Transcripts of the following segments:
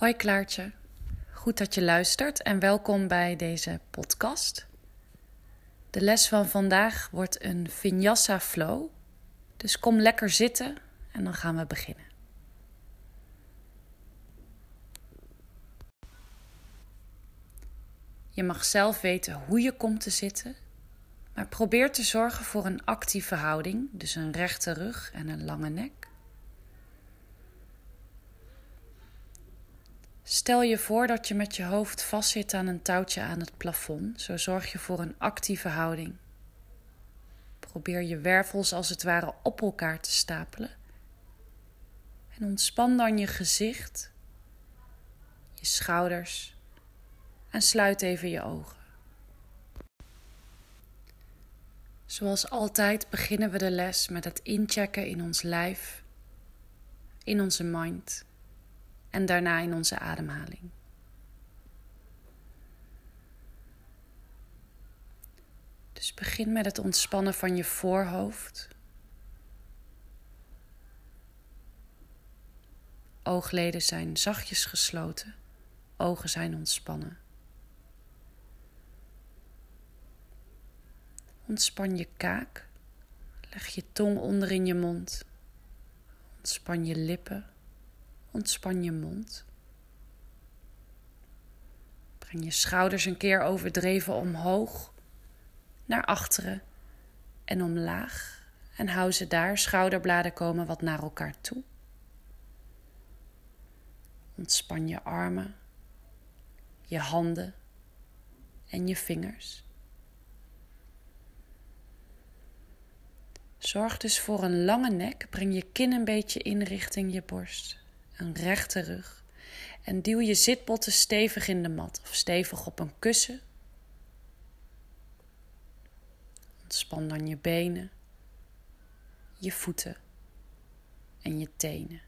Hoi Klaartje, goed dat je luistert en welkom bij deze podcast. De les van vandaag wordt een Vinyasa Flow, dus kom lekker zitten en dan gaan we beginnen. Je mag zelf weten hoe je komt te zitten, maar probeer te zorgen voor een actieve houding, dus een rechte rug en een lange nek. Stel je voor dat je met je hoofd vastzit aan een touwtje aan het plafond. Zo zorg je voor een actieve houding. Probeer je wervels als het ware op elkaar te stapelen. En ontspan dan je gezicht, je schouders en sluit even je ogen. Zoals altijd beginnen we de les met het inchecken in ons lijf, in onze mind en daarna in onze ademhaling. Dus begin met het ontspannen van je voorhoofd. Oogleden zijn zachtjes gesloten, ogen zijn ontspannen. Ontspan je kaak, leg je tong onder in je mond, ontspan je lippen. Ontspan je mond. Breng je schouders een keer overdreven omhoog, naar achteren en omlaag. En hou ze daar. Schouderbladen komen wat naar elkaar toe. Ontspan je armen, je handen en je vingers. Zorg dus voor een lange nek. Breng je kin een beetje in richting je borst een rechte rug. En duw je zitbotten stevig in de mat of stevig op een kussen. Ontspan dan je benen, je voeten en je tenen.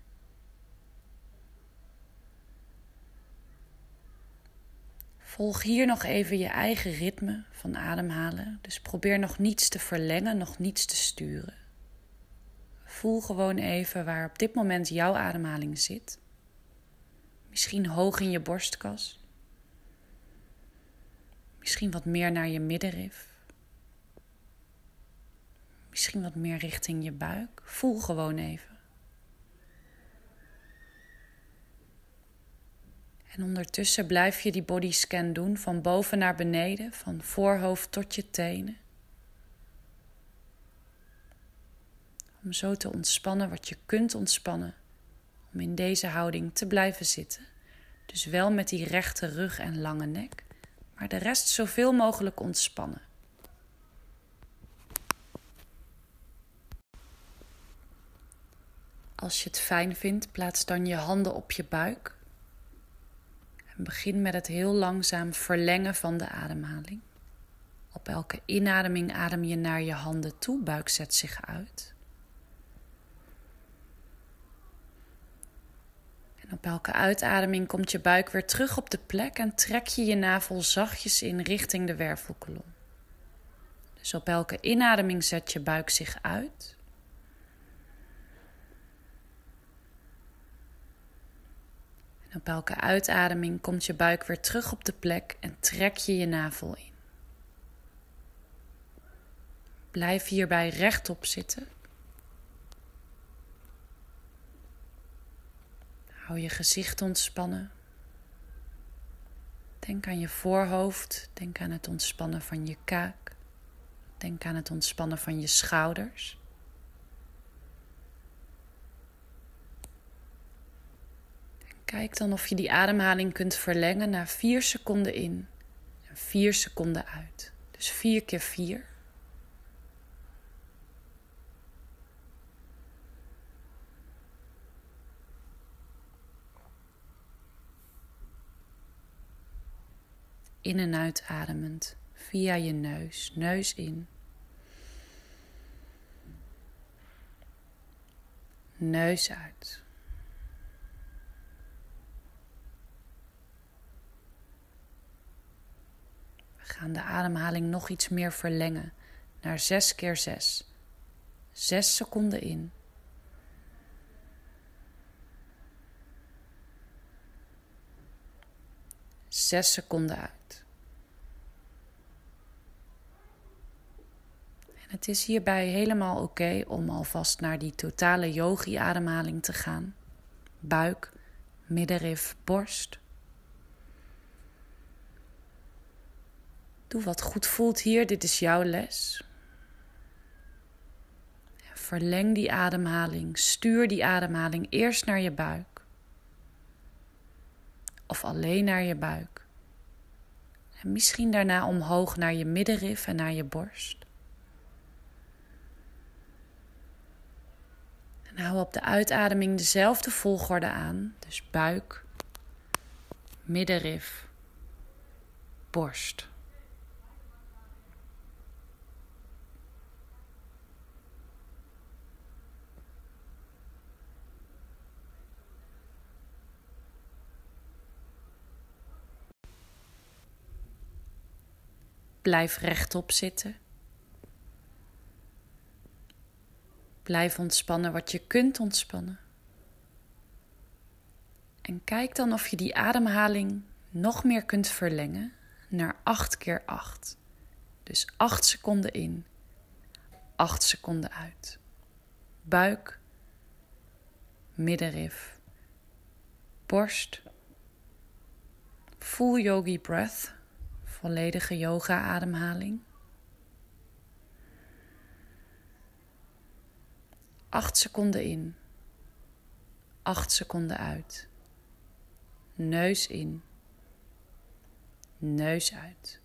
Volg hier nog even je eigen ritme van ademhalen. Dus probeer nog niets te verlengen, nog niets te sturen. Voel gewoon even waar op dit moment jouw ademhaling zit. Misschien hoog in je borstkas. Misschien wat meer naar je middenrif. Misschien wat meer richting je buik. Voel gewoon even. En ondertussen blijf je die bodyscan doen van boven naar beneden, van voorhoofd tot je tenen. Om zo te ontspannen wat je kunt ontspannen. Om in deze houding te blijven zitten. Dus wel met die rechte rug en lange nek, maar de rest zoveel mogelijk ontspannen. Als je het fijn vindt, plaats dan je handen op je buik. En begin met het heel langzaam verlengen van de ademhaling. Op elke inademing adem je naar je handen toe, buik zet zich uit. Op elke uitademing komt je buik weer terug op de plek en trek je je navel zachtjes in richting de wervelkolom. Dus op elke inademing zet je buik zich uit. En op elke uitademing komt je buik weer terug op de plek en trek je je navel in. Blijf hierbij rechtop zitten. Hou je gezicht ontspannen. Denk aan je voorhoofd. Denk aan het ontspannen van je kaak. Denk aan het ontspannen van je schouders. kijk dan of je die ademhaling kunt verlengen naar 4 seconden in en 4 seconden uit. Dus 4 keer 4. In- en uitademend via je neus, neus in. Neus uit. We gaan de ademhaling nog iets meer verlengen naar 6 keer 6. 6 seconden in. zes seconden uit. En het is hierbij helemaal oké om alvast naar die totale yogi-ademhaling te gaan. Buik, middenrif, borst. Doe wat goed voelt hier, dit is jouw les. Verleng die ademhaling, stuur die ademhaling eerst naar je buik. Of alleen naar je buik. En misschien daarna omhoog naar je middenrif en naar je borst. En hou op de uitademing dezelfde volgorde aan. Dus buik, middenrif, borst. Blijf rechtop zitten. Blijf ontspannen wat je kunt ontspannen. En kijk dan of je die ademhaling nog meer kunt verlengen naar 8 keer 8. Dus 8 seconden in, 8 seconden uit. Buik, middenrif, borst. Full yogi breath, volledige yoga ademhaling. Acht seconden in. acht seconden uit. Neus in. Neus uit.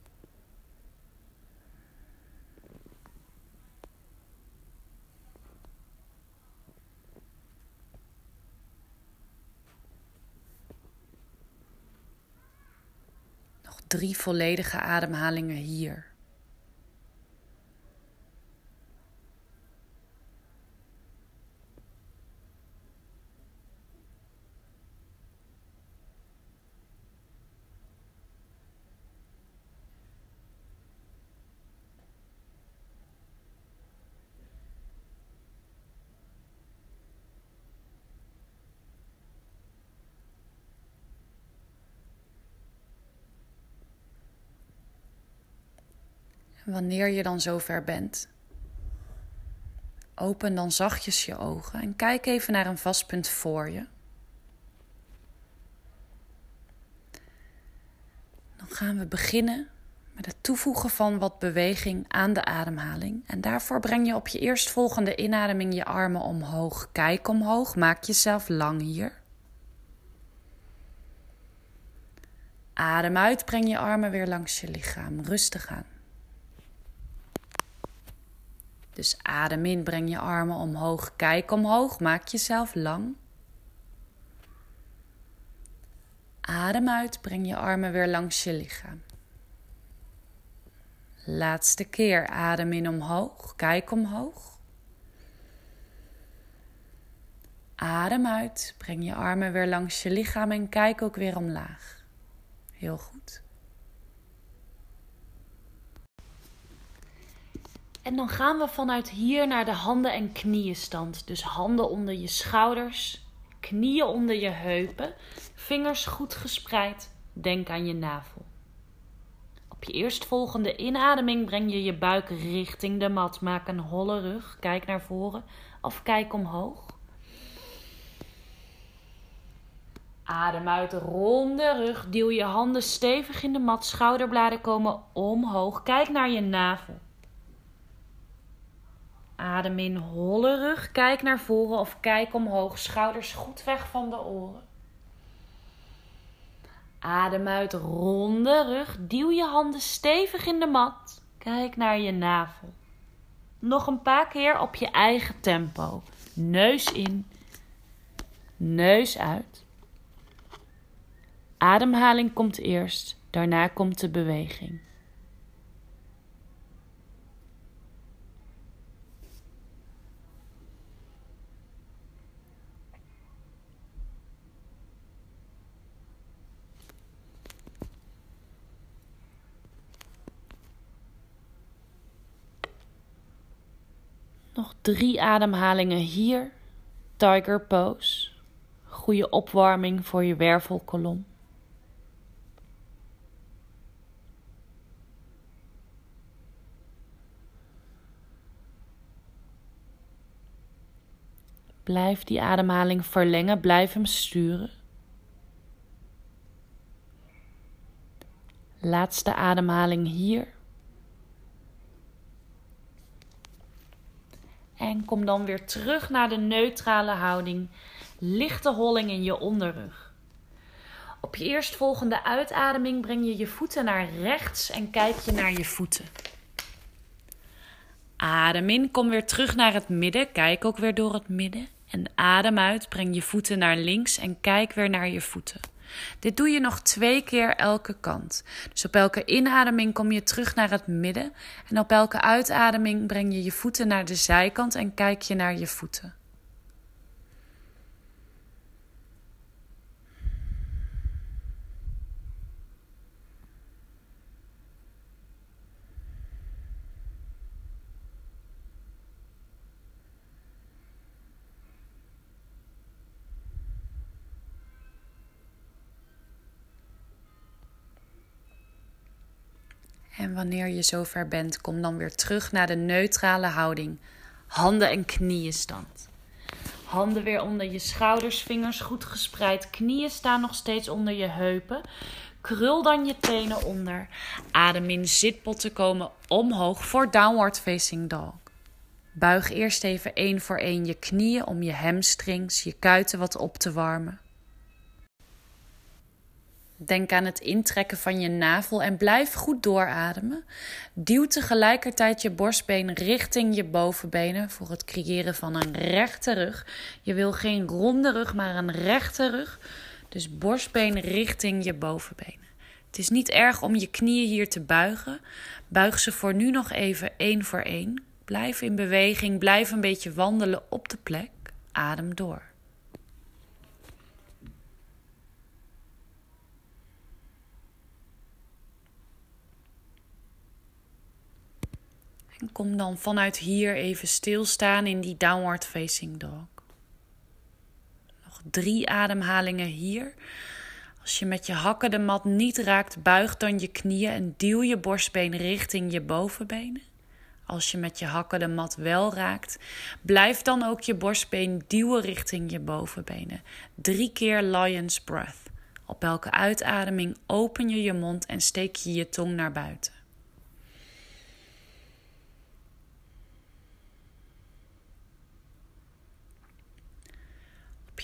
Nog drie volledige ademhalingen hier. Wanneer je dan zover bent, open dan zachtjes je ogen en kijk even naar een vast punt voor je. Dan gaan we beginnen met het toevoegen van wat beweging aan de ademhaling. En daarvoor breng je op je eerstvolgende inademing je armen omhoog. Kijk omhoog, maak jezelf lang hier. Adem uit, breng je armen weer langs je lichaam. Rustig aan. Dus adem in, breng je armen omhoog, kijk omhoog, maak jezelf lang. Adem uit, breng je armen weer langs je lichaam. Laatste keer, adem in omhoog, kijk omhoog. Adem uit, breng je armen weer langs je lichaam en kijk ook weer omlaag. Heel goed. En dan gaan we vanuit hier naar de handen- en knieënstand. Dus handen onder je schouders, knieën onder je heupen, vingers goed gespreid. Denk aan je navel. Op je eerstvolgende inademing breng je je buik richting de mat. Maak een holle rug. Kijk naar voren of kijk omhoog. Adem uit, ronde rug. Duw je handen stevig in de mat. Schouderbladen komen omhoog. Kijk naar je navel. Adem in, holle rug. Kijk naar voren of kijk omhoog. Schouders goed weg van de oren. Adem uit, ronde rug. Duw je handen stevig in de mat. Kijk naar je navel. Nog een paar keer op je eigen tempo. Neus in, neus uit. Ademhaling komt eerst, daarna komt de beweging. drie ademhalingen hier. Tiger pose. Goede opwarming voor je wervelkolom. Blijf die ademhaling verlengen, blijf hem sturen. Laatste ademhaling hier. En kom dan weer terug naar de neutrale houding. Lichte holling in je onderrug. Op je eerstvolgende uitademing breng je je voeten naar rechts en kijk je naar je voeten. Adem in, kom weer terug naar het midden. Kijk ook weer door het midden. En adem uit, breng je voeten naar links en kijk weer naar je voeten. Dit doe je nog twee keer elke kant. Dus op elke inademing kom je terug naar het midden. En op elke uitademing breng je je voeten naar de zijkant en kijk je naar je voeten. En wanneer je zover bent, kom dan weer terug naar de neutrale houding. Handen en knieën stand. Handen weer onder je schouders, vingers goed gespreid. Knieën staan nog steeds onder je heupen. Krul dan je tenen onder. Adem in zitpotten komen omhoog voor downward facing dog. Buig eerst even één voor één je knieën om je hamstrings, je kuiten wat op te warmen. Denk aan het intrekken van je navel en blijf goed doorademen. Duw tegelijkertijd je borstbeen richting je bovenbenen voor het creëren van een rechte rug. Je wil geen ronde rug, maar een rechte rug. Dus borstbeen richting je bovenbenen. Het is niet erg om je knieën hier te buigen. Buig ze voor nu nog even één voor één. Blijf in beweging, blijf een beetje wandelen op de plek. Adem door. En kom dan vanuit hier even stilstaan in die downward facing dog. Nog drie ademhalingen hier. Als je met je hakken de mat niet raakt, buig dan je knieën en duw je borstbeen richting je bovenbenen. Als je met je hakken de mat wel raakt, blijf dan ook je borstbeen duwen richting je bovenbenen. Drie keer lion's breath. Op elke uitademing open je je mond en steek je je tong naar buiten.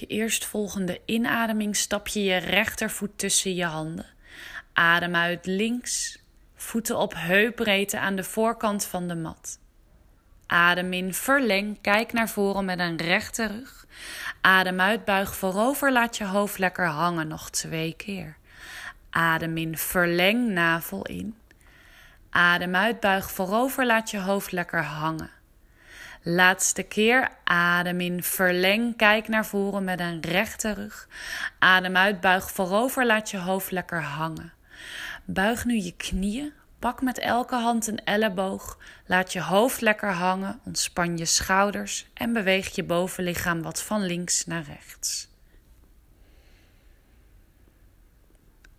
Je eerstvolgende inademing stap je je rechtervoet tussen je handen. Adem uit links, voeten op heupbreedte aan de voorkant van de mat. Adem in, verleng, kijk naar voren met een rechte rug. Adem uit, buig voorover, laat je hoofd lekker hangen, nog twee keer. Adem in, verleng, navel in. Adem uit, buig voorover, laat je hoofd lekker hangen. Laatste keer. Adem in, verleng, kijk naar voren met een rechte rug. Adem uit, buig voorover, laat je hoofd lekker hangen. Buig nu je knieën, pak met elke hand een elleboog, laat je hoofd lekker hangen, ontspan je schouders en beweeg je bovenlichaam wat van links naar rechts.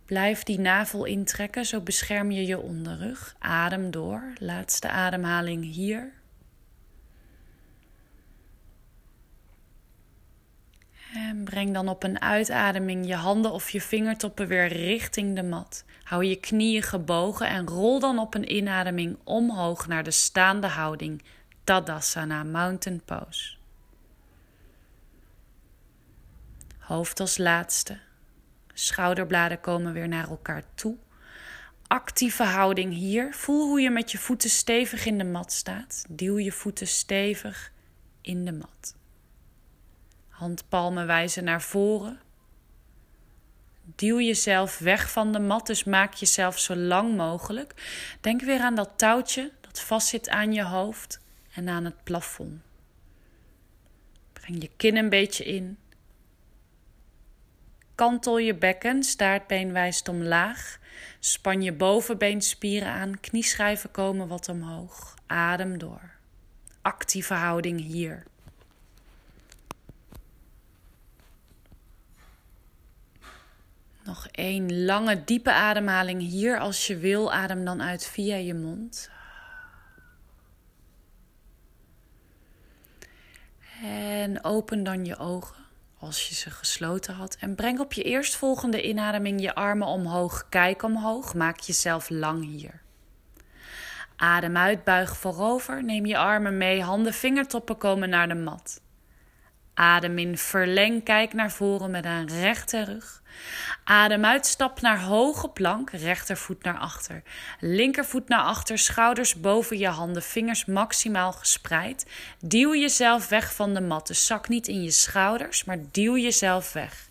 Blijf die navel intrekken, zo bescherm je je onderrug. Adem door. Laatste ademhaling hier. En breng dan op een uitademing je handen of je vingertoppen weer richting de mat. Hou je knieën gebogen en rol dan op een inademing omhoog naar de staande houding, Tadasana Mountain Pose. Hoofd als laatste. Schouderbladen komen weer naar elkaar toe. Actieve houding hier. Voel hoe je met je voeten stevig in de mat staat. Duw je voeten stevig in de mat. Handpalmen wijzen naar voren. Duw jezelf weg van de mat, dus maak jezelf zo lang mogelijk. Denk weer aan dat touwtje dat vastzit aan je hoofd en aan het plafond. Breng je kin een beetje in. Kantel je bekken, staartbeen wijst omlaag. Span je bovenbeenspieren aan, knieschijven komen wat omhoog. Adem door. Actieve houding hier. Nog één lange, diepe ademhaling hier. Als je wil, adem dan uit via je mond. En open dan je ogen als je ze gesloten had. En breng op je eerstvolgende inademing je armen omhoog. Kijk omhoog. Maak jezelf lang hier. Adem uit, buig voorover. Neem je armen mee. Handen, vingertoppen komen naar de mat. Adem in, verleng, kijk naar voren met een rechte rug. Adem uit, stap naar hoge plank, rechtervoet naar achter. Linkervoet naar achter, schouders boven je handen, vingers maximaal gespreid. Duw jezelf weg van de mat. Dus zak niet in je schouders, maar duw jezelf weg.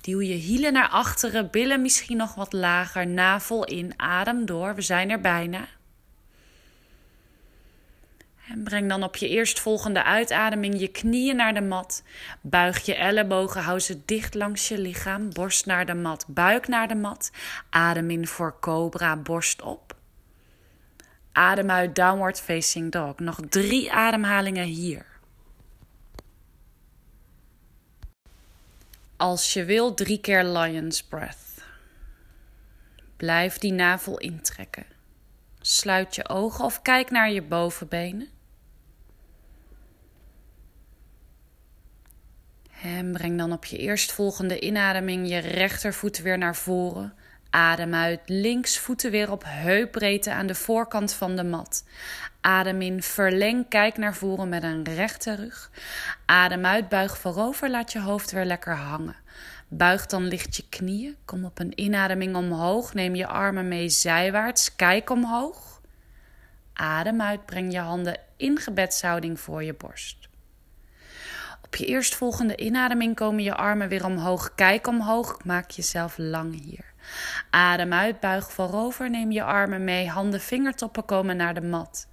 Duw je hielen naar achteren, billen misschien nog wat lager, navel in, adem door. We zijn er bijna. En breng dan op je eerstvolgende uitademing je knieën naar de mat. Buig je ellebogen, hou ze dicht langs je lichaam. Borst naar de mat, buik naar de mat. Adem in voor cobra, borst op. Adem uit, downward facing dog. Nog drie ademhalingen hier. Als je wil, drie keer lion's breath. Blijf die navel intrekken. Sluit je ogen of kijk naar je bovenbenen. En breng dan op je eerstvolgende inademing je rechtervoet weer naar voren. Adem uit links, voeten weer op heupbreedte aan de voorkant van de mat. Adem in, verleng, kijk naar voren met een rechte rug. Adem uit, buig voorover, laat je hoofd weer lekker hangen. Buig dan licht je knieën. Kom op een inademing omhoog. Neem je armen mee zijwaarts. Kijk omhoog. Adem uit, breng je handen in gebedshouding voor je borst. Op je eerstvolgende inademing komen je armen weer omhoog. Kijk omhoog. Maak jezelf lang hier. Adem uit, buig voorover. Neem je armen mee. Handen, vingertoppen komen naar de mat.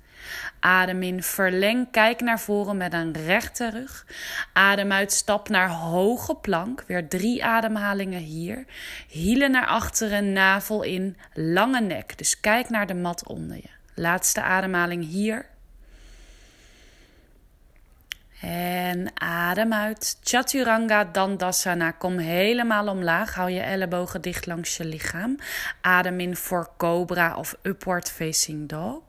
Adem in, verleng, kijk naar voren met een rechte rug. Adem uit, stap naar hoge plank. Weer drie ademhalingen hier. Hielen naar achteren, navel in, lange nek. Dus kijk naar de mat onder je. Laatste ademhaling hier. En adem uit. Chaturanga Dandasana. Kom helemaal omlaag. Hou je ellebogen dicht langs je lichaam. Adem in voor Cobra of Upward Facing Dog.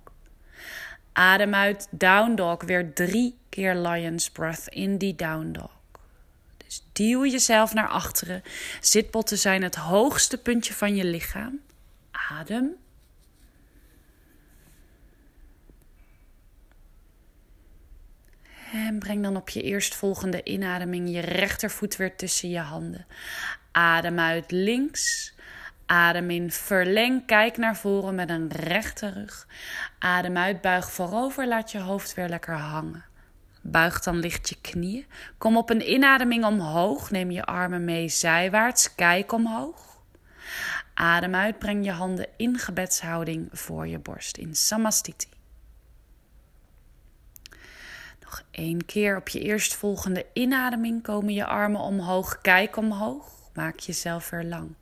Adem uit. Down Dog. Weer drie keer Lion's Breath in die Down Dog. Dus duw jezelf naar achteren. Zitbotten zijn het hoogste puntje van je lichaam. Adem. En breng dan op je eerstvolgende inademing je rechtervoet weer tussen je handen. Adem uit links. Adem in, verleng, kijk naar voren met een rechte rug. Adem uit, buig voorover, laat je hoofd weer lekker hangen. Buig dan licht je knieën. Kom op een inademing omhoog. Neem je armen mee zijwaarts. Kijk omhoog. Adem uit, breng je handen in gebedshouding voor je borst in Samastiti. Één keer op je eerstvolgende inademing komen je armen omhoog. Kijk omhoog. Maak jezelf weer lang.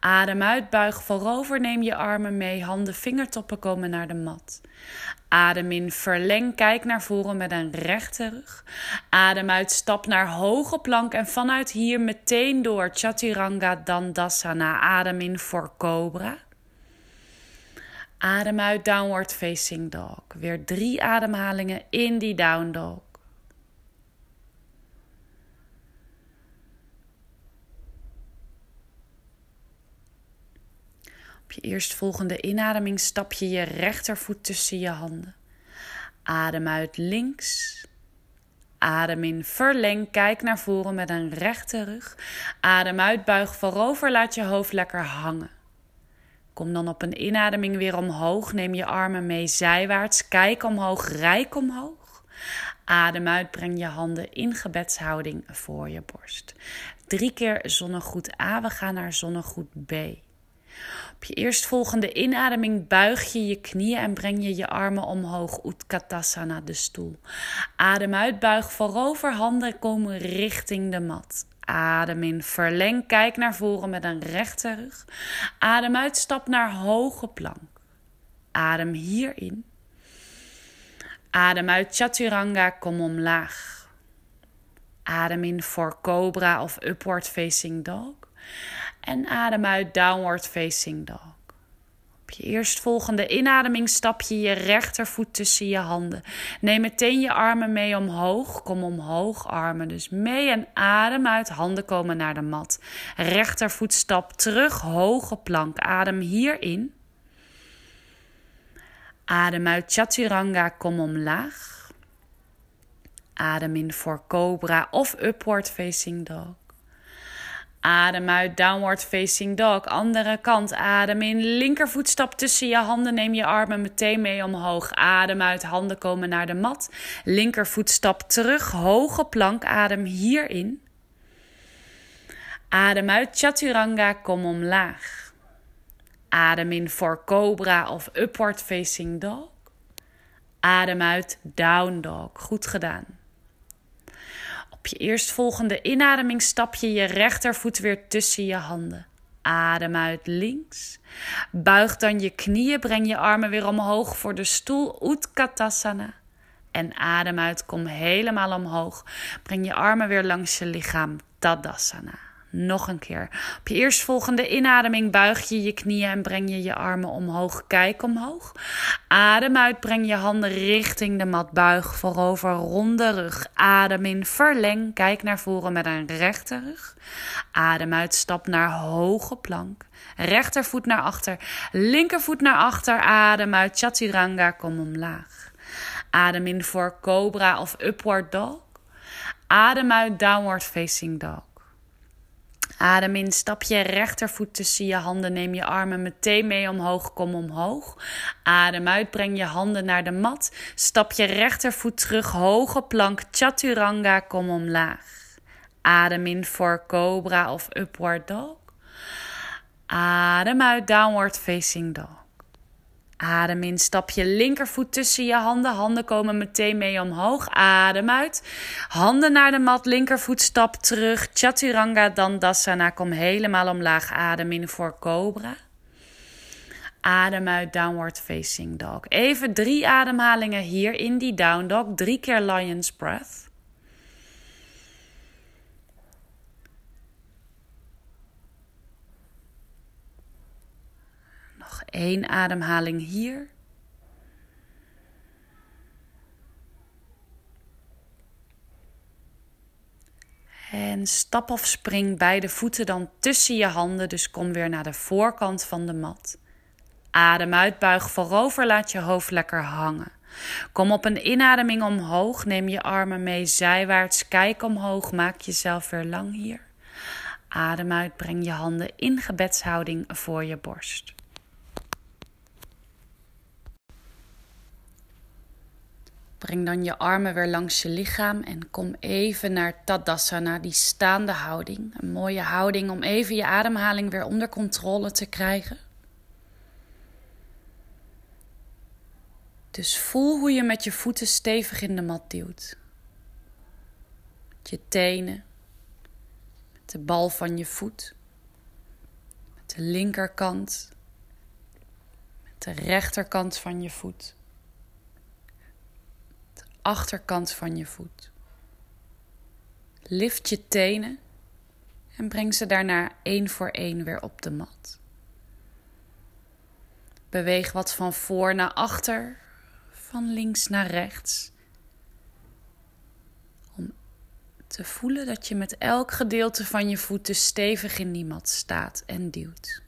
Adem uit, buig voorover, neem je armen mee, handen, vingertoppen komen naar de mat. Adem in, verleng, kijk naar voren met een rechte rug. Adem uit, stap naar hoge plank en vanuit hier meteen door Chaturanga Dandasana. Adem in voor Cobra. Adem uit, downward facing dog. Weer drie ademhalingen in die down dog. Op je eerstvolgende inademing stap je je rechtervoet tussen je handen. Adem uit links. Adem in, verleng, kijk naar voren met een rechte rug. Adem uit, buig voorover, laat je hoofd lekker hangen. Kom dan op een inademing weer omhoog. Neem je armen mee zijwaarts. Kijk omhoog, rijk omhoog. Adem uit, breng je handen in gebedshouding voor je borst. Drie keer zonnegoed A, we gaan naar zonnegoed B. Op je eerstvolgende inademing buig je je knieën en breng je je armen omhoog. Utkatasana, de stoel. Adem uit, buig voorover, handen komen richting de mat. Adem in, verleng, kijk naar voren met een rechte rug. Adem uit, stap naar hoge plank. Adem hierin. Adem uit, chaturanga, kom omlaag. Adem in voor cobra of upward facing dog. En adem uit, downward facing dog. Op je eerstvolgende inademing stap je je rechtervoet tussen je handen. Neem meteen je armen mee omhoog. Kom omhoog, armen dus mee en adem uit. Handen komen naar de mat. Rechtervoet stap terug, hoge plank. Adem hierin. Adem uit Chaturanga, kom omlaag. Adem in voor Cobra of Upward Facing Dog. Adem uit, downward facing dog. Andere kant, adem in. Linkervoet stap tussen je handen. Neem je armen meteen mee omhoog. Adem uit, handen komen naar de mat. Linkervoet stap terug, hoge plank. Adem hierin. Adem uit, chaturanga, kom omlaag. Adem in voor cobra of upward facing dog. Adem uit, down dog. Goed gedaan. Op je eerstvolgende inademing stap je je rechtervoet weer tussen je handen. Adem uit links. Buig dan je knieën, breng je armen weer omhoog voor de stoel Utkatasana. En adem uit, kom helemaal omhoog. Breng je armen weer langs je lichaam Tadasana. Nog een keer. Op je eerstvolgende inademing buig je je knieën en breng je je armen omhoog. Kijk omhoog. Adem uit, breng je handen richting de mat. Buig voorover, ronde rug. Adem in, verleng. Kijk naar voren met een rechte rug. Adem uit, stap naar hoge plank. Rechtervoet naar achter, linkervoet naar achter. Adem uit, chaturanga, kom omlaag. Adem in voor cobra of upward dog. Adem uit, downward facing dog. Adem in, stap je rechtervoet tussen je handen, neem je armen meteen mee omhoog, kom omhoog. Adem uit, breng je handen naar de mat. Stap je rechtervoet terug, hoge plank, chaturanga, kom omlaag. Adem in voor cobra of upward dog. Adem uit, downward facing dog. Adem in, stap je linkervoet tussen je handen. Handen komen meteen mee omhoog. Adem uit. Handen naar de mat, linkervoet stap terug. Chaturanga Dandasana, kom helemaal omlaag. Adem in voor Cobra. Adem uit, downward facing dog. Even drie ademhalingen hier in die down dog. Drie keer lion's breath. Eén ademhaling hier. En stap of spring beide voeten dan tussen je handen. Dus kom weer naar de voorkant van de mat. Adem uit, buig voorover, laat je hoofd lekker hangen. Kom op een inademing omhoog, neem je armen mee zijwaarts, kijk omhoog, maak jezelf weer lang hier. Adem uit, breng je handen in gebedshouding voor je borst. Breng dan je armen weer langs je lichaam en kom even naar Tadasana, die staande houding. Een mooie houding om even je ademhaling weer onder controle te krijgen. Dus voel hoe je met je voeten stevig in de mat duwt. Met je tenen, met de bal van je voet, met de linkerkant, met de rechterkant van je voet achterkant van je voet. Lift je tenen en breng ze daarna één voor één weer op de mat. Beweeg wat van voor naar achter, van links naar rechts. Om te voelen dat je met elk gedeelte van je voeten stevig in die mat staat en duwt.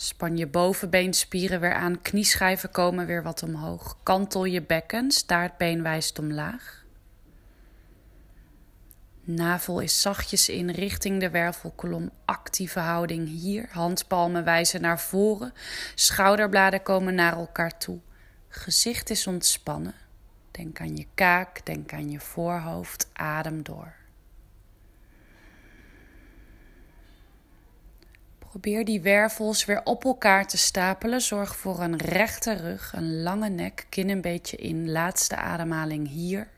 Span je bovenbeenspieren weer aan, knieschijven komen weer wat omhoog. Kantel je bekken, staartbeen wijst omlaag. Navel is zachtjes in richting de wervelkolom. Actieve houding hier. Handpalmen wijzen naar voren. Schouderbladen komen naar elkaar toe. Gezicht is ontspannen. Denk aan je kaak, denk aan je voorhoofd. Adem door. Probeer die wervels weer op elkaar te stapelen. Zorg voor een rechte rug, een lange nek, kin een beetje in. Laatste ademhaling hier.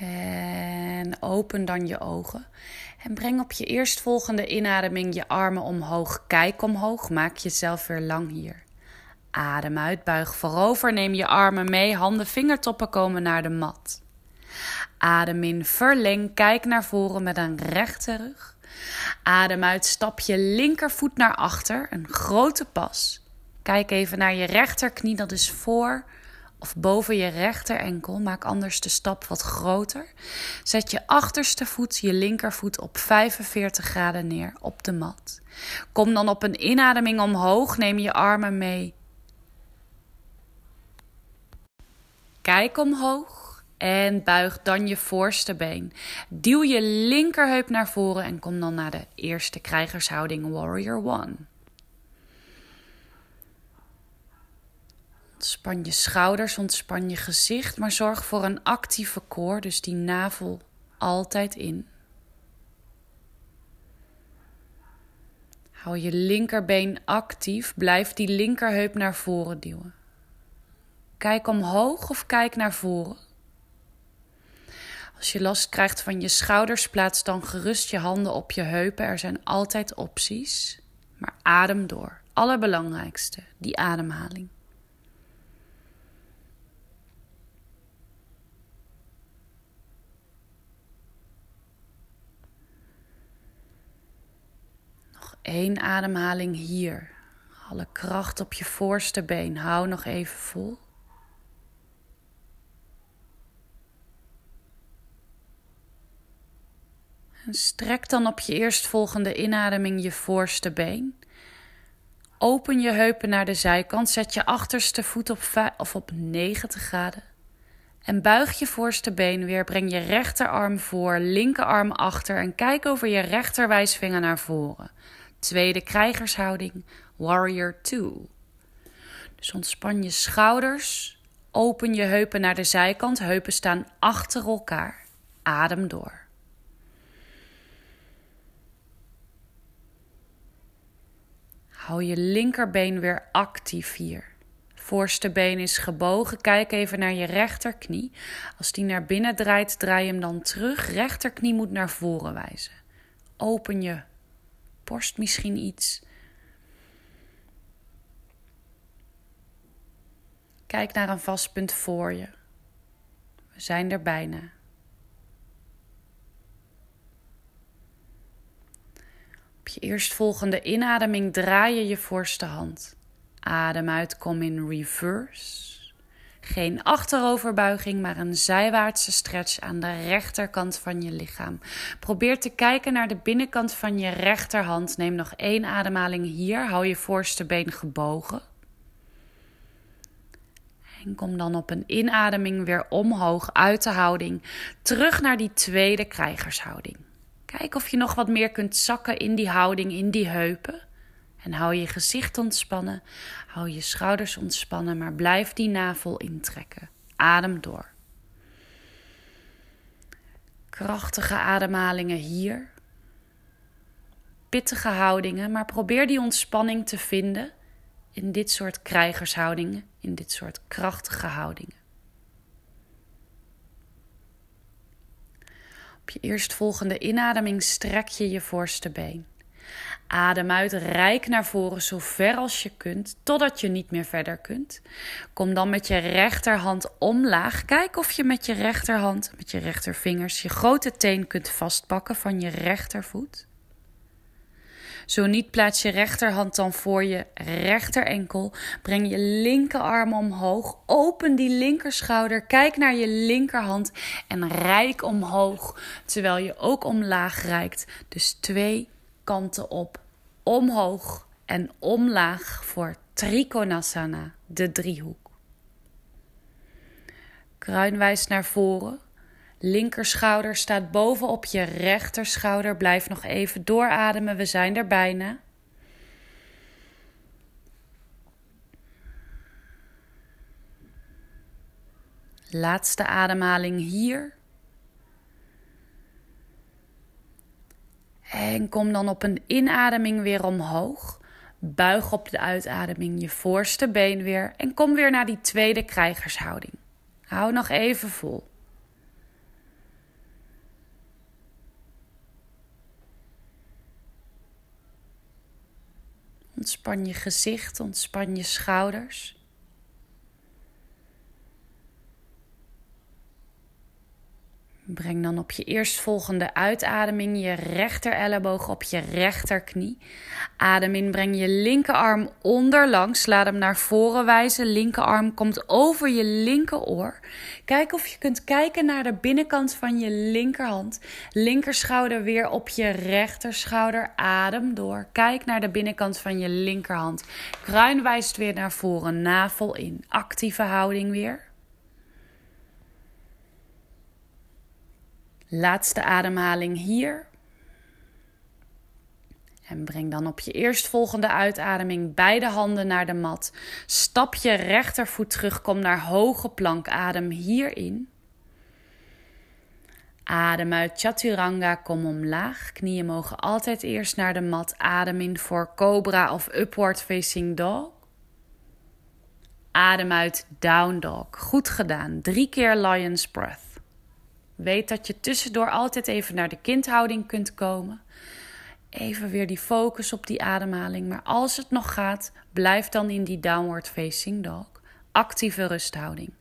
En open dan je ogen. En breng op je eerstvolgende inademing je armen omhoog. Kijk omhoog. Maak jezelf weer lang hier. Adem uit, buig voorover, neem je armen mee, handen, vingertoppen komen naar de mat. Adem in, verleng, kijk naar voren met een rechte rug. Adem uit, stap je linkervoet naar achter, een grote pas. Kijk even naar je rechterknie, dat is voor of boven je rechterenkel. Maak anders de stap wat groter. Zet je achterste voet, je linkervoet op 45 graden neer op de mat. Kom dan op een inademing omhoog, neem je armen mee. Kijk omhoog en buig dan je voorste been. Duw je linkerheup naar voren en kom dan naar de eerste krijgershouding Warrior One. Ontspan je schouders, ontspan je gezicht, maar zorg voor een actieve koor, dus die navel altijd in. Hou je linkerbeen actief, blijf die linkerheup naar voren duwen. Kijk omhoog of kijk naar voren. Als je last krijgt van je schouders, plaats dan gerust je handen op je heupen. Er zijn altijd opties. Maar adem door. Allerbelangrijkste, die ademhaling. Nog één ademhaling hier. Alle kracht op je voorste been. Hou nog even vol. strek dan op je eerstvolgende inademing je voorste been. Open je heupen naar de zijkant. Zet je achterste voet op, of op 90 graden. En buig je voorste been weer. Breng je rechterarm voor, linkerarm achter. En kijk over je rechterwijsvinger naar voren. Tweede krijgershouding, Warrior 2. Dus ontspan je schouders. Open je heupen naar de zijkant. Heupen staan achter elkaar. Adem door. Hou je linkerbeen weer actief hier. Voorste been is gebogen. Kijk even naar je rechterknie. Als die naar binnen draait, draai hem dan terug. Rechterknie moet naar voren wijzen. Open je borst misschien iets. Kijk naar een vast punt voor je. We zijn er bijna. Je eerstvolgende inademing draai je je voorste hand. Adem uit, kom in reverse. Geen achteroverbuiging, maar een zijwaartse stretch aan de rechterkant van je lichaam. Probeer te kijken naar de binnenkant van je rechterhand. Neem nog één ademhaling hier. Hou je voorste been gebogen. En kom dan op een inademing weer omhoog uit de houding. Terug naar die tweede krijgershouding. Kijk of je nog wat meer kunt zakken in die houding, in die heupen. En hou je gezicht ontspannen, hou je schouders ontspannen, maar blijf die navel intrekken. Adem door. Krachtige ademhalingen hier. Pittige houdingen, maar probeer die ontspanning te vinden in dit soort krijgershoudingen, in dit soort krachtige houdingen. Op je eerstvolgende inademing strek je je voorste been. Adem uit, rijk naar voren zo ver als je kunt, totdat je niet meer verder kunt. Kom dan met je rechterhand omlaag. Kijk of je met je rechterhand, met je rechtervingers, je grote teen kunt vastpakken van je rechtervoet. Zo niet plaats je rechterhand dan voor je rechterenkel. Breng je linkerarm omhoog. Open die linkerschouder. Kijk naar je linkerhand en rijk omhoog. Terwijl je ook omlaag reikt. Dus twee kanten op. Omhoog en omlaag voor Trikonasana, de driehoek. Kruinwijs naar voren. Linkerschouder staat bovenop je rechterschouder. Blijf nog even doorademen, we zijn er bijna. Laatste ademhaling hier. En kom dan op een inademing weer omhoog. Buig op de uitademing je voorste been weer en kom weer naar die tweede krijgershouding. Hou nog even vol. Ontspan je gezicht, ontspan je schouders. Breng dan op je eerstvolgende uitademing je rechter elleboog op je rechterknie. Adem in, breng je linkerarm onderlangs. Laat hem naar voren wijzen. Linkerarm komt over je linkeroor. Kijk of je kunt kijken naar de binnenkant van je linkerhand. Linkerschouder weer op je rechterschouder. Adem door. Kijk naar de binnenkant van je linkerhand. Kruin wijst weer naar voren. Navel in. Actieve houding weer. Laatste ademhaling hier. En breng dan op je eerstvolgende uitademing beide handen naar de mat. Stap je rechtervoet terug, kom naar hoge plank. Adem hierin. Adem uit Chaturanga, kom omlaag. Knieën mogen altijd eerst naar de mat. Adem in voor Cobra of Upward Facing Dog. Adem uit Down Dog. Goed gedaan. Drie keer Lion's Breath. Weet dat je tussendoor altijd even naar de kindhouding kunt komen. Even weer die focus op die ademhaling. Maar als het nog gaat, blijf dan in die downward facing dog. Actieve rusthouding.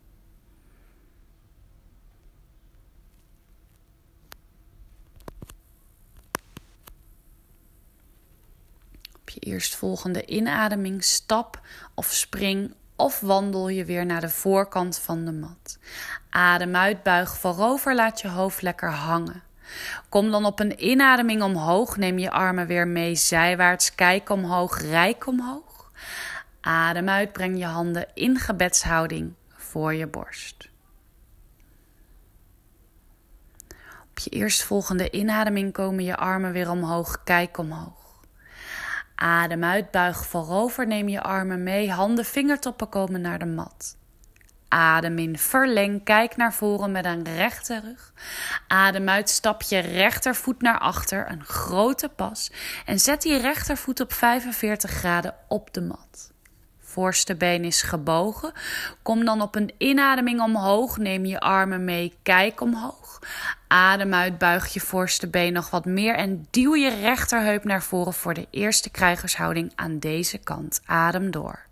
Op je eerstvolgende inademing stap of spring of wandel je weer naar de voorkant van de mat. Adem uit, buig voorover, laat je hoofd lekker hangen. Kom dan op een inademing omhoog, neem je armen weer mee zijwaarts, kijk omhoog, rijk omhoog. Adem uit, breng je handen in gebedshouding voor je borst. Op je eerstvolgende inademing komen je armen weer omhoog, kijk omhoog. Adem uit, buig voorover, neem je armen mee, handen, vingertoppen komen naar de mat. Adem in, verleng, kijk naar voren met een rechte rug. Adem uit, stap je rechtervoet naar achter, een grote pas. En zet die rechtervoet op 45 graden op de mat. Voorste been is gebogen. Kom dan op een inademing omhoog, neem je armen mee, kijk omhoog. Adem uit, buig je voorste been nog wat meer en duw je rechterheup naar voren voor de eerste krijgershouding aan deze kant. Adem door.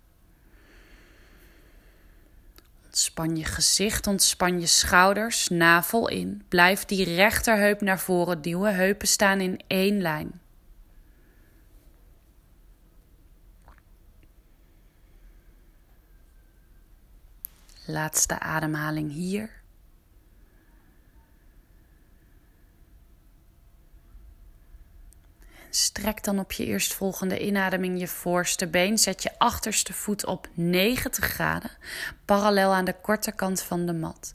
Ontspan je gezicht, ontspan je schouders, navel in. Blijf die rechterheup naar voren duwen. Heupen staan in één lijn. Laatste ademhaling hier. Strek dan op je eerstvolgende inademing je voorste been. Zet je achterste voet op 90 graden, parallel aan de korte kant van de mat.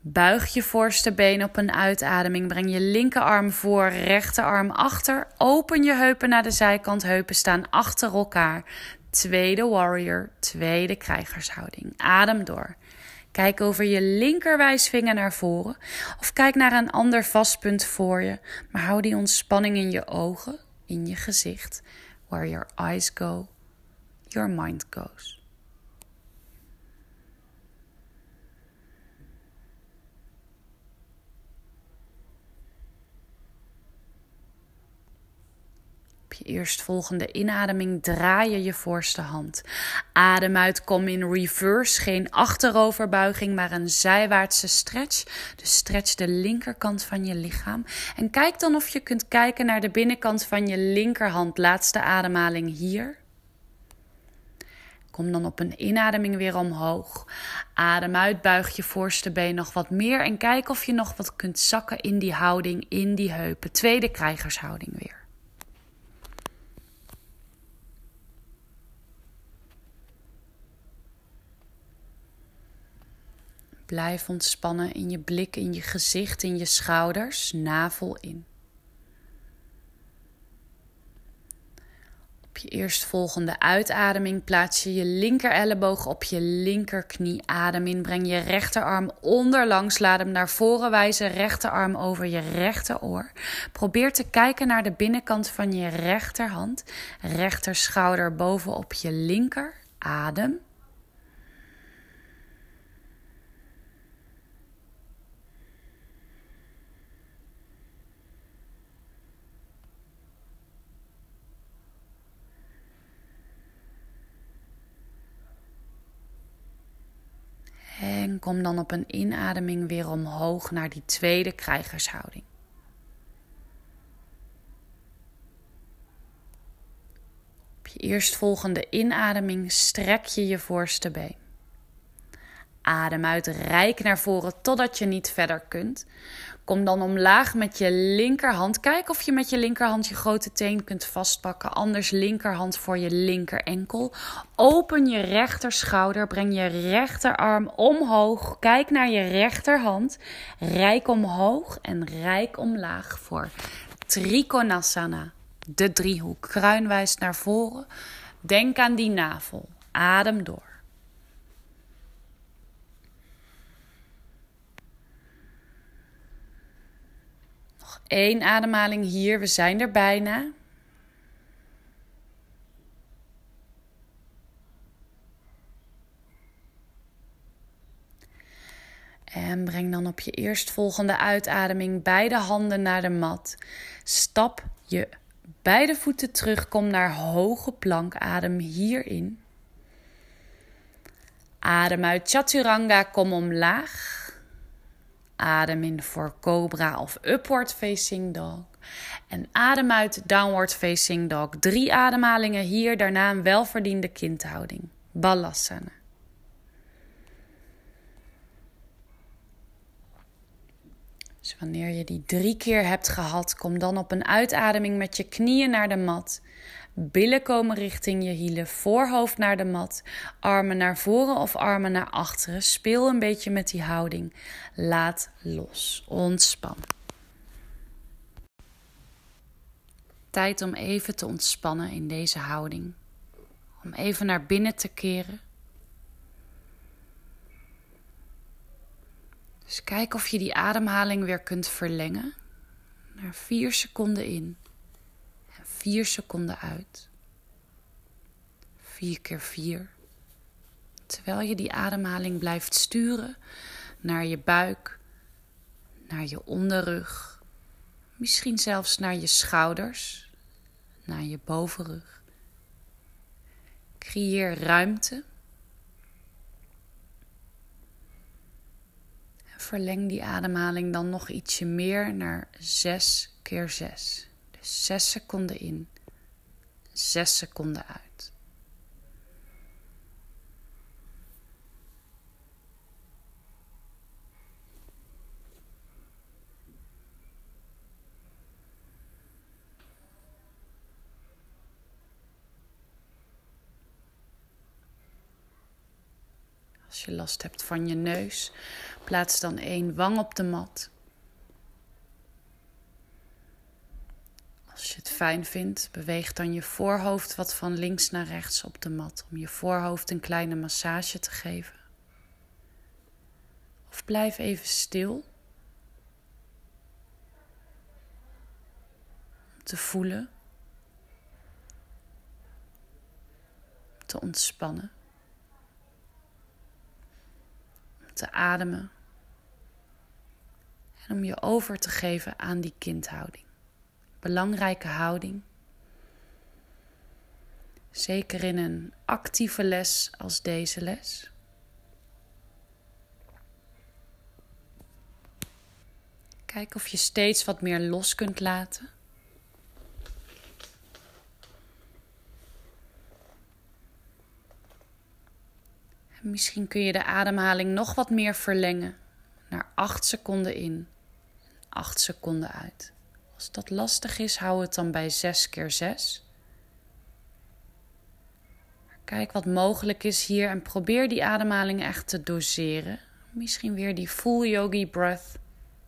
Buig je voorste been op een uitademing. Breng je linkerarm voor, rechterarm achter. Open je heupen naar de zijkant. Heupen staan achter elkaar. Tweede warrior, tweede krijgershouding. Adem door. Kijk over je linkerwijsvinger naar voren of kijk naar een ander vastpunt voor je, maar hou die ontspanning in je ogen, in je gezicht. Where your eyes go, your mind goes. Eerstvolgende inademing draai je je voorste hand. Adem uit, kom in reverse. Geen achteroverbuiging, maar een zijwaartse stretch. Dus stretch de linkerkant van je lichaam. En kijk dan of je kunt kijken naar de binnenkant van je linkerhand. Laatste ademhaling hier. Kom dan op een inademing weer omhoog. Adem uit, buig je voorste been nog wat meer en kijk of je nog wat kunt zakken in die houding, in die heupen. Tweede krijgershouding weer. Blijf ontspannen in je blik, in je gezicht, in je schouders, navel in. Op je eerstvolgende uitademing plaats je je linker elleboog op je linkerknie. Adem in, breng je rechterarm onderlangs, laat hem naar voren wijzen, rechterarm over je rechteroor. Probeer te kijken naar de binnenkant van je rechterhand, rechterschouder bovenop je linker. Adem. En kom dan op een inademing weer omhoog naar die tweede krijgershouding. Op je eerstvolgende inademing strek je je voorste been. Adem uit, rijk naar voren totdat je niet verder kunt. Kom dan omlaag met je linkerhand. Kijk of je met je linkerhand je grote teen kunt vastpakken. Anders linkerhand voor je linkerenkel. Open je rechterschouder. Breng je rechterarm omhoog. Kijk naar je rechterhand. Rijk omhoog en rijk omlaag voor Trikonasana. De driehoek. Kruinwijs naar voren. Denk aan die navel. Adem door. Eén ademhaling hier, we zijn er bijna. En breng dan op je eerstvolgende uitademing beide handen naar de mat. Stap je beide voeten terug, kom naar hoge plank, adem hierin. Adem uit Chaturanga, kom omlaag. Adem in voor Cobra of Upward Facing Dog. En adem uit Downward Facing Dog. Drie ademhalingen hier, daarna een welverdiende kindhouding. Balasana. Dus wanneer je die drie keer hebt gehad, kom dan op een uitademing met je knieën naar de mat. Billen komen richting je hielen, voorhoofd naar de mat, armen naar voren of armen naar achteren. Speel een beetje met die houding. Laat los. Ontspan. Tijd om even te ontspannen in deze houding. Om even naar binnen te keren. Dus kijk of je die ademhaling weer kunt verlengen. Naar vier seconden in. 4 seconden uit. 4 keer 4. Terwijl je die ademhaling blijft sturen naar je buik, naar je onderrug, misschien zelfs naar je schouders, naar je bovenrug. Creëer ruimte. En verleng die ademhaling dan nog ietsje meer naar 6 keer 6. 6 seconden in, 6 seconden uit. Als je last hebt van je neus, plaats dan één wang op de mat. Als je het fijn vindt, beweeg dan je voorhoofd wat van links naar rechts op de mat om je voorhoofd een kleine massage te geven. Of blijf even stil. Om te voelen. Om te ontspannen. Om te ademen. En om je over te geven aan die kindhouding belangrijke houding. Zeker in een actieve les als deze les. Kijk of je steeds wat meer los kunt laten. En misschien kun je de ademhaling nog wat meer verlengen naar 8 seconden in, 8 seconden uit. Als dat lastig is, hou het dan bij 6 keer 6. Kijk wat mogelijk is hier en probeer die ademhaling echt te doseren. Misschien weer die full yogi breath,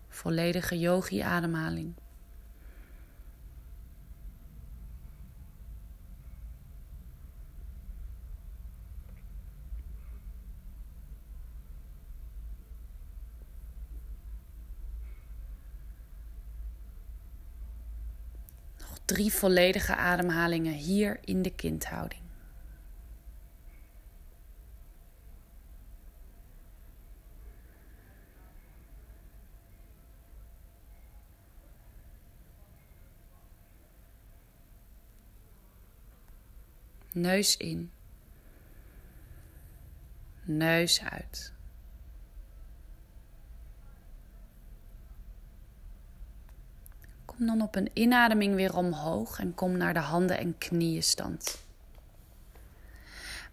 volledige yogi ademhaling. Drie volledige ademhalingen hier in de kindhouding. Neus in. Neus uit. Kom dan op een inademing weer omhoog en kom naar de handen- en knieënstand.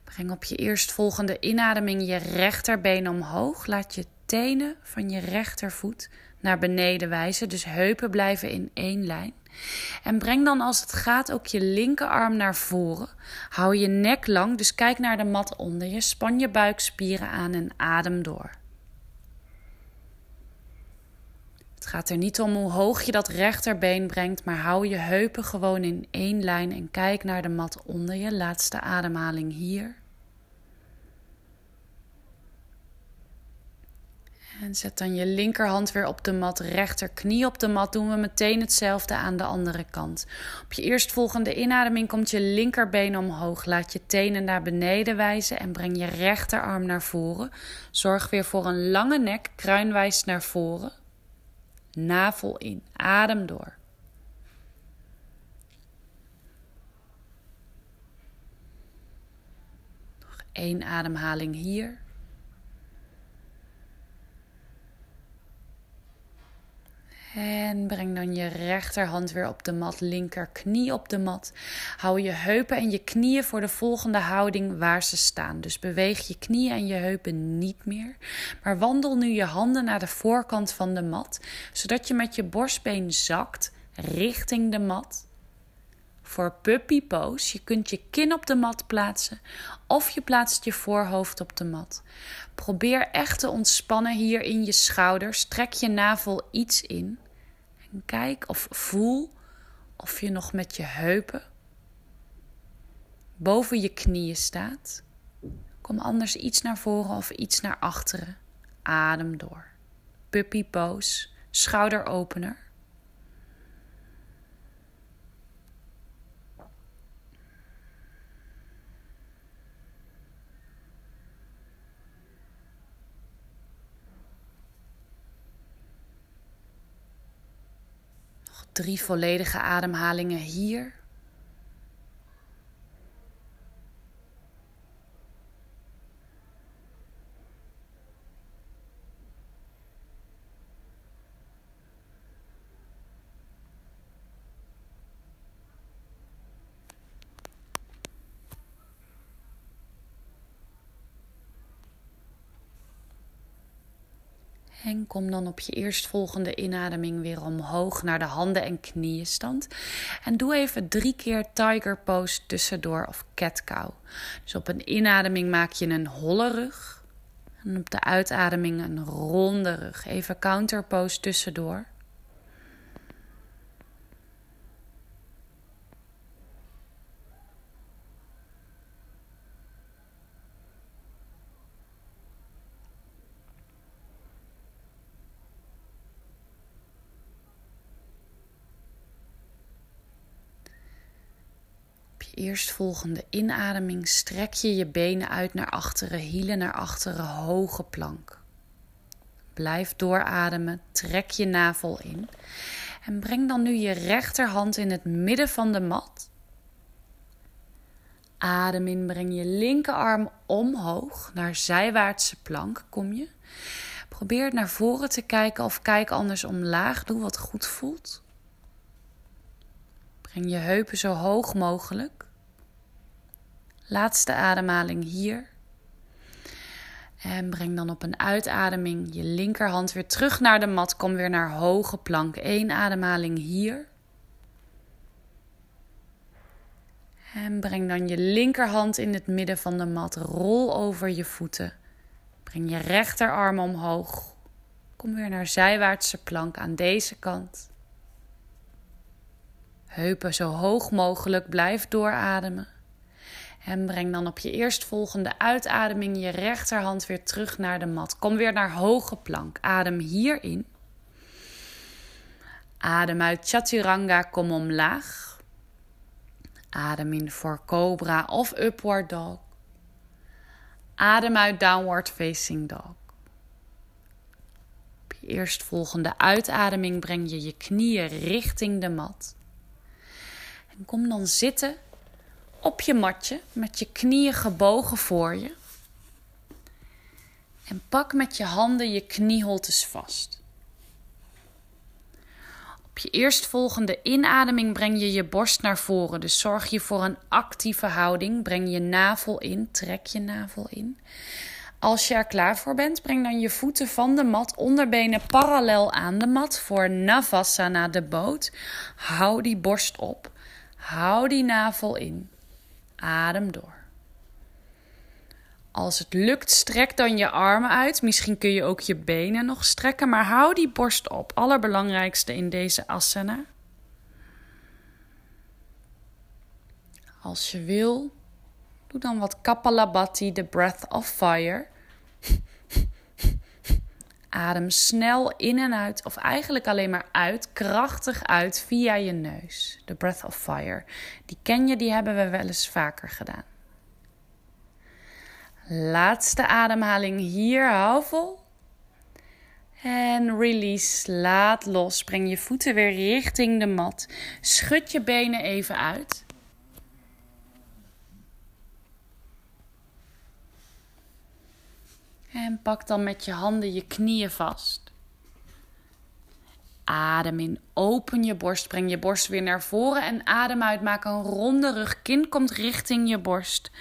Breng op je eerstvolgende inademing je rechterbeen omhoog. Laat je tenen van je rechtervoet naar beneden wijzen. Dus heupen blijven in één lijn. En breng dan als het gaat ook je linkerarm naar voren. Hou je nek lang, dus kijk naar de mat onder je. Span je buikspieren aan en adem door. Het gaat er niet om hoe hoog je dat rechterbeen brengt, maar hou je heupen gewoon in één lijn en kijk naar de mat onder je. Laatste ademhaling hier. En zet dan je linkerhand weer op de mat, rechterknie op de mat. Doen we meteen hetzelfde aan de andere kant. Op je eerstvolgende inademing komt je linkerbeen omhoog. Laat je tenen naar beneden wijzen en breng je rechterarm naar voren. Zorg weer voor een lange nek, kruinwijs naar voren. Navel in, adem door. Nog één ademhaling hier. En breng dan je rechterhand weer op de mat, linkerknie op de mat. Hou je heupen en je knieën voor de volgende houding waar ze staan. Dus beweeg je knieën en je heupen niet meer. Maar wandel nu je handen naar de voorkant van de mat, zodat je met je borstbeen zakt richting de mat. Voor puppy pose, je kunt je kin op de mat plaatsen of je plaatst je voorhoofd op de mat. Probeer echt te ontspannen hier in je schouders. Trek je navel iets in. En kijk of voel of je nog met je heupen boven je knieën staat. Kom anders iets naar voren of iets naar achteren. Adem door. Puppy pose, schouderopener. Drie volledige ademhalingen hier. En kom dan op je eerstvolgende inademing weer omhoog naar de handen- en knieënstand. En doe even drie keer tiger pose tussendoor of cat cow. Dus op een inademing maak je een holle rug. En op de uitademing een ronde rug. Even counter pose tussendoor. Eerstvolgende inademing strek je je benen uit naar achteren, hielen naar achteren, hoge plank. Blijf doorademen, trek je navel in. En breng dan nu je rechterhand in het midden van de mat. Adem in, breng je linkerarm omhoog naar zijwaartse plank. Kom je. Probeer naar voren te kijken of kijk anders omlaag. Doe wat goed voelt. Breng je heupen zo hoog mogelijk. Laatste ademhaling hier. En breng dan op een uitademing je linkerhand weer terug naar de mat. Kom weer naar hoge plank. Eén ademhaling hier. En breng dan je linkerhand in het midden van de mat. Rol over je voeten. Breng je rechterarm omhoog. Kom weer naar zijwaartse plank aan deze kant. Heupen zo hoog mogelijk. Blijf doorademen. En breng dan op je eerstvolgende uitademing je rechterhand weer terug naar de mat. Kom weer naar hoge plank. Adem hierin. Adem uit Chaturanga, kom omlaag. Adem in voor Cobra of Upward Dog. Adem uit Downward Facing Dog. Op je eerstvolgende uitademing breng je je knieën richting de mat. En kom dan zitten op je matje met je knieën gebogen voor je. En pak met je handen je knieholtes vast. Op je eerstvolgende inademing breng je je borst naar voren. Dus zorg je voor een actieve houding. Breng je navel in, trek je navel in. Als je er klaar voor bent, breng dan je voeten van de mat, onderbenen parallel aan de mat voor Navasana, de boot. Hou die borst op. Hou die navel in. Adem door. Als het lukt, strek dan je armen uit. Misschien kun je ook je benen nog strekken, maar hou die borst op. Allerbelangrijkste in deze asana. Als je wil, doe dan wat Kapalabhati, de breath of fire. Adem snel in en uit, of eigenlijk alleen maar uit, krachtig uit via je neus. De breath of fire. Die ken je, die hebben we wel eens vaker gedaan. Laatste ademhaling hier, hou vol. En release, laat los. Breng je voeten weer richting de mat. Schud je benen even uit. En pak dan met je handen je knieën vast. Adem in, open je borst, breng je borst weer naar voren en adem uit. Maak een ronde rug, kin komt richting je borst.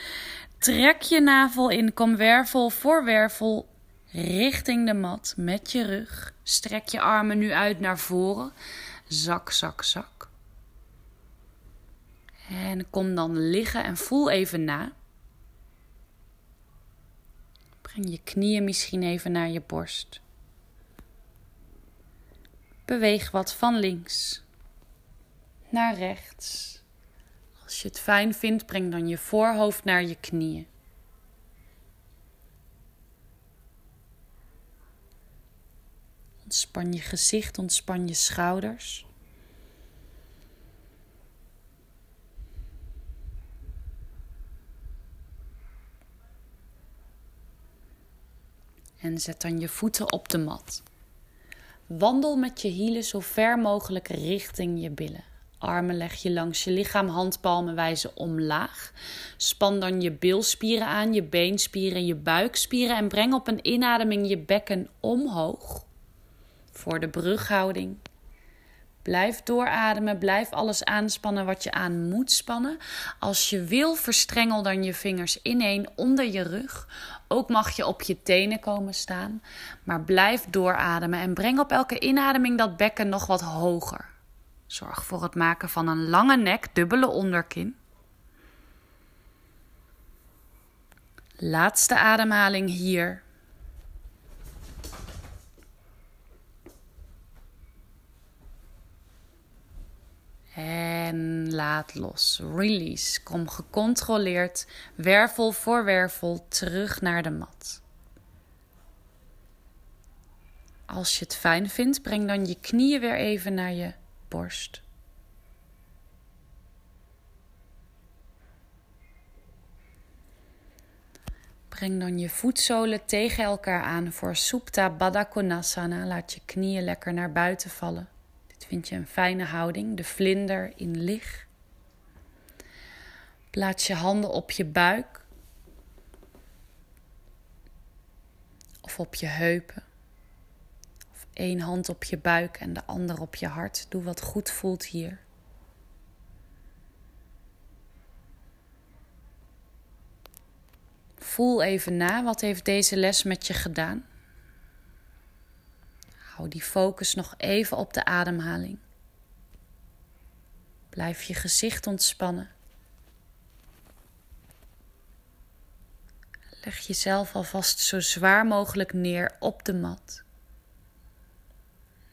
Trek je navel in, kom wervel voor wervel richting de mat met je rug. Strek je armen nu uit naar voren. Zak, zak, zak. En kom dan liggen en voel even na. Breng je knieën misschien even naar je borst. Beweeg wat van links naar rechts. Als je het fijn vindt, breng dan je voorhoofd naar je knieën. Ontspan je gezicht, ontspan je schouders. En zet dan je voeten op de mat. Wandel met je hielen zo ver mogelijk richting je billen. Armen leg je langs je lichaam, handpalmen wijzen omlaag. Span dan je bilspieren aan, je beenspieren, je buikspieren en breng op een inademing je bekken omhoog. Voor de brughouding. Blijf doorademen, blijf alles aanspannen wat je aan moet spannen. Als je wil, verstrengel dan je vingers ineen onder je rug. Ook mag je op je tenen komen staan, maar blijf doorademen en breng op elke inademing dat bekken nog wat hoger. Zorg voor het maken van een lange nek, dubbele onderkin. Laatste ademhaling hier. En laat los. Release. Kom gecontroleerd, wervel voor wervel, terug naar de mat. Als je het fijn vindt, breng dan je knieën weer even naar je borst. Breng dan je voetzolen tegen elkaar aan voor Supta Baddha Konasana. Laat je knieën lekker naar buiten vallen. Vind je een fijne houding, de vlinder in licht. Plaats je handen op je buik of op je heupen. Eén hand op je buik en de ander op je hart. Doe wat goed voelt hier. Voel even na, wat heeft deze les met je gedaan? Die focus nog even op de ademhaling. Blijf je gezicht ontspannen. Leg jezelf alvast zo zwaar mogelijk neer op de mat.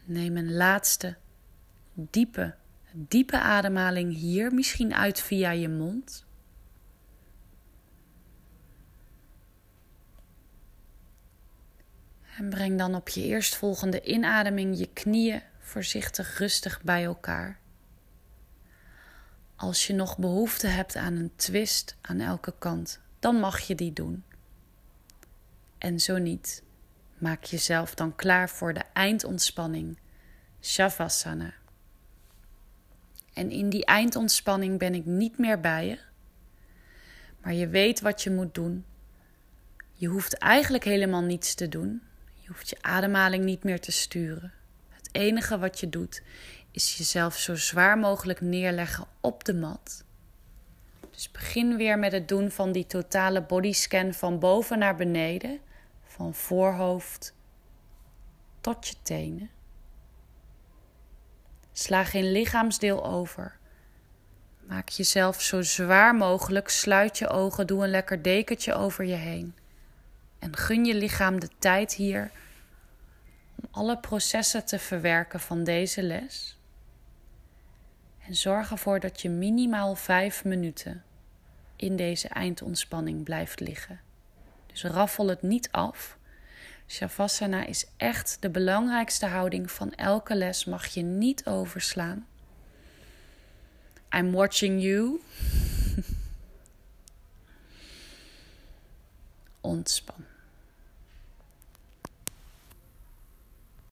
Neem een laatste diepe, diepe ademhaling hier, misschien uit via je mond. En breng dan op je eerstvolgende inademing je knieën voorzichtig rustig bij elkaar. Als je nog behoefte hebt aan een twist aan elke kant, dan mag je die doen. En zo niet. Maak jezelf dan klaar voor de eindontspanning, Shavasana. En in die eindontspanning ben ik niet meer bij je, maar je weet wat je moet doen. Je hoeft eigenlijk helemaal niets te doen. Je hoeft je ademhaling niet meer te sturen. Het enige wat je doet is jezelf zo zwaar mogelijk neerleggen op de mat. Dus begin weer met het doen van die totale bodyscan van boven naar beneden, van voorhoofd tot je tenen. Sla geen lichaamsdeel over. Maak jezelf zo zwaar mogelijk, sluit je ogen, doe een lekker dekentje over je heen. En gun je lichaam de tijd hier om alle processen te verwerken van deze les. En zorg ervoor dat je minimaal vijf minuten in deze eindontspanning blijft liggen. Dus raffel het niet af. Shavasana is echt de belangrijkste houding van elke les, mag je niet overslaan. I'm watching you. Ontspan.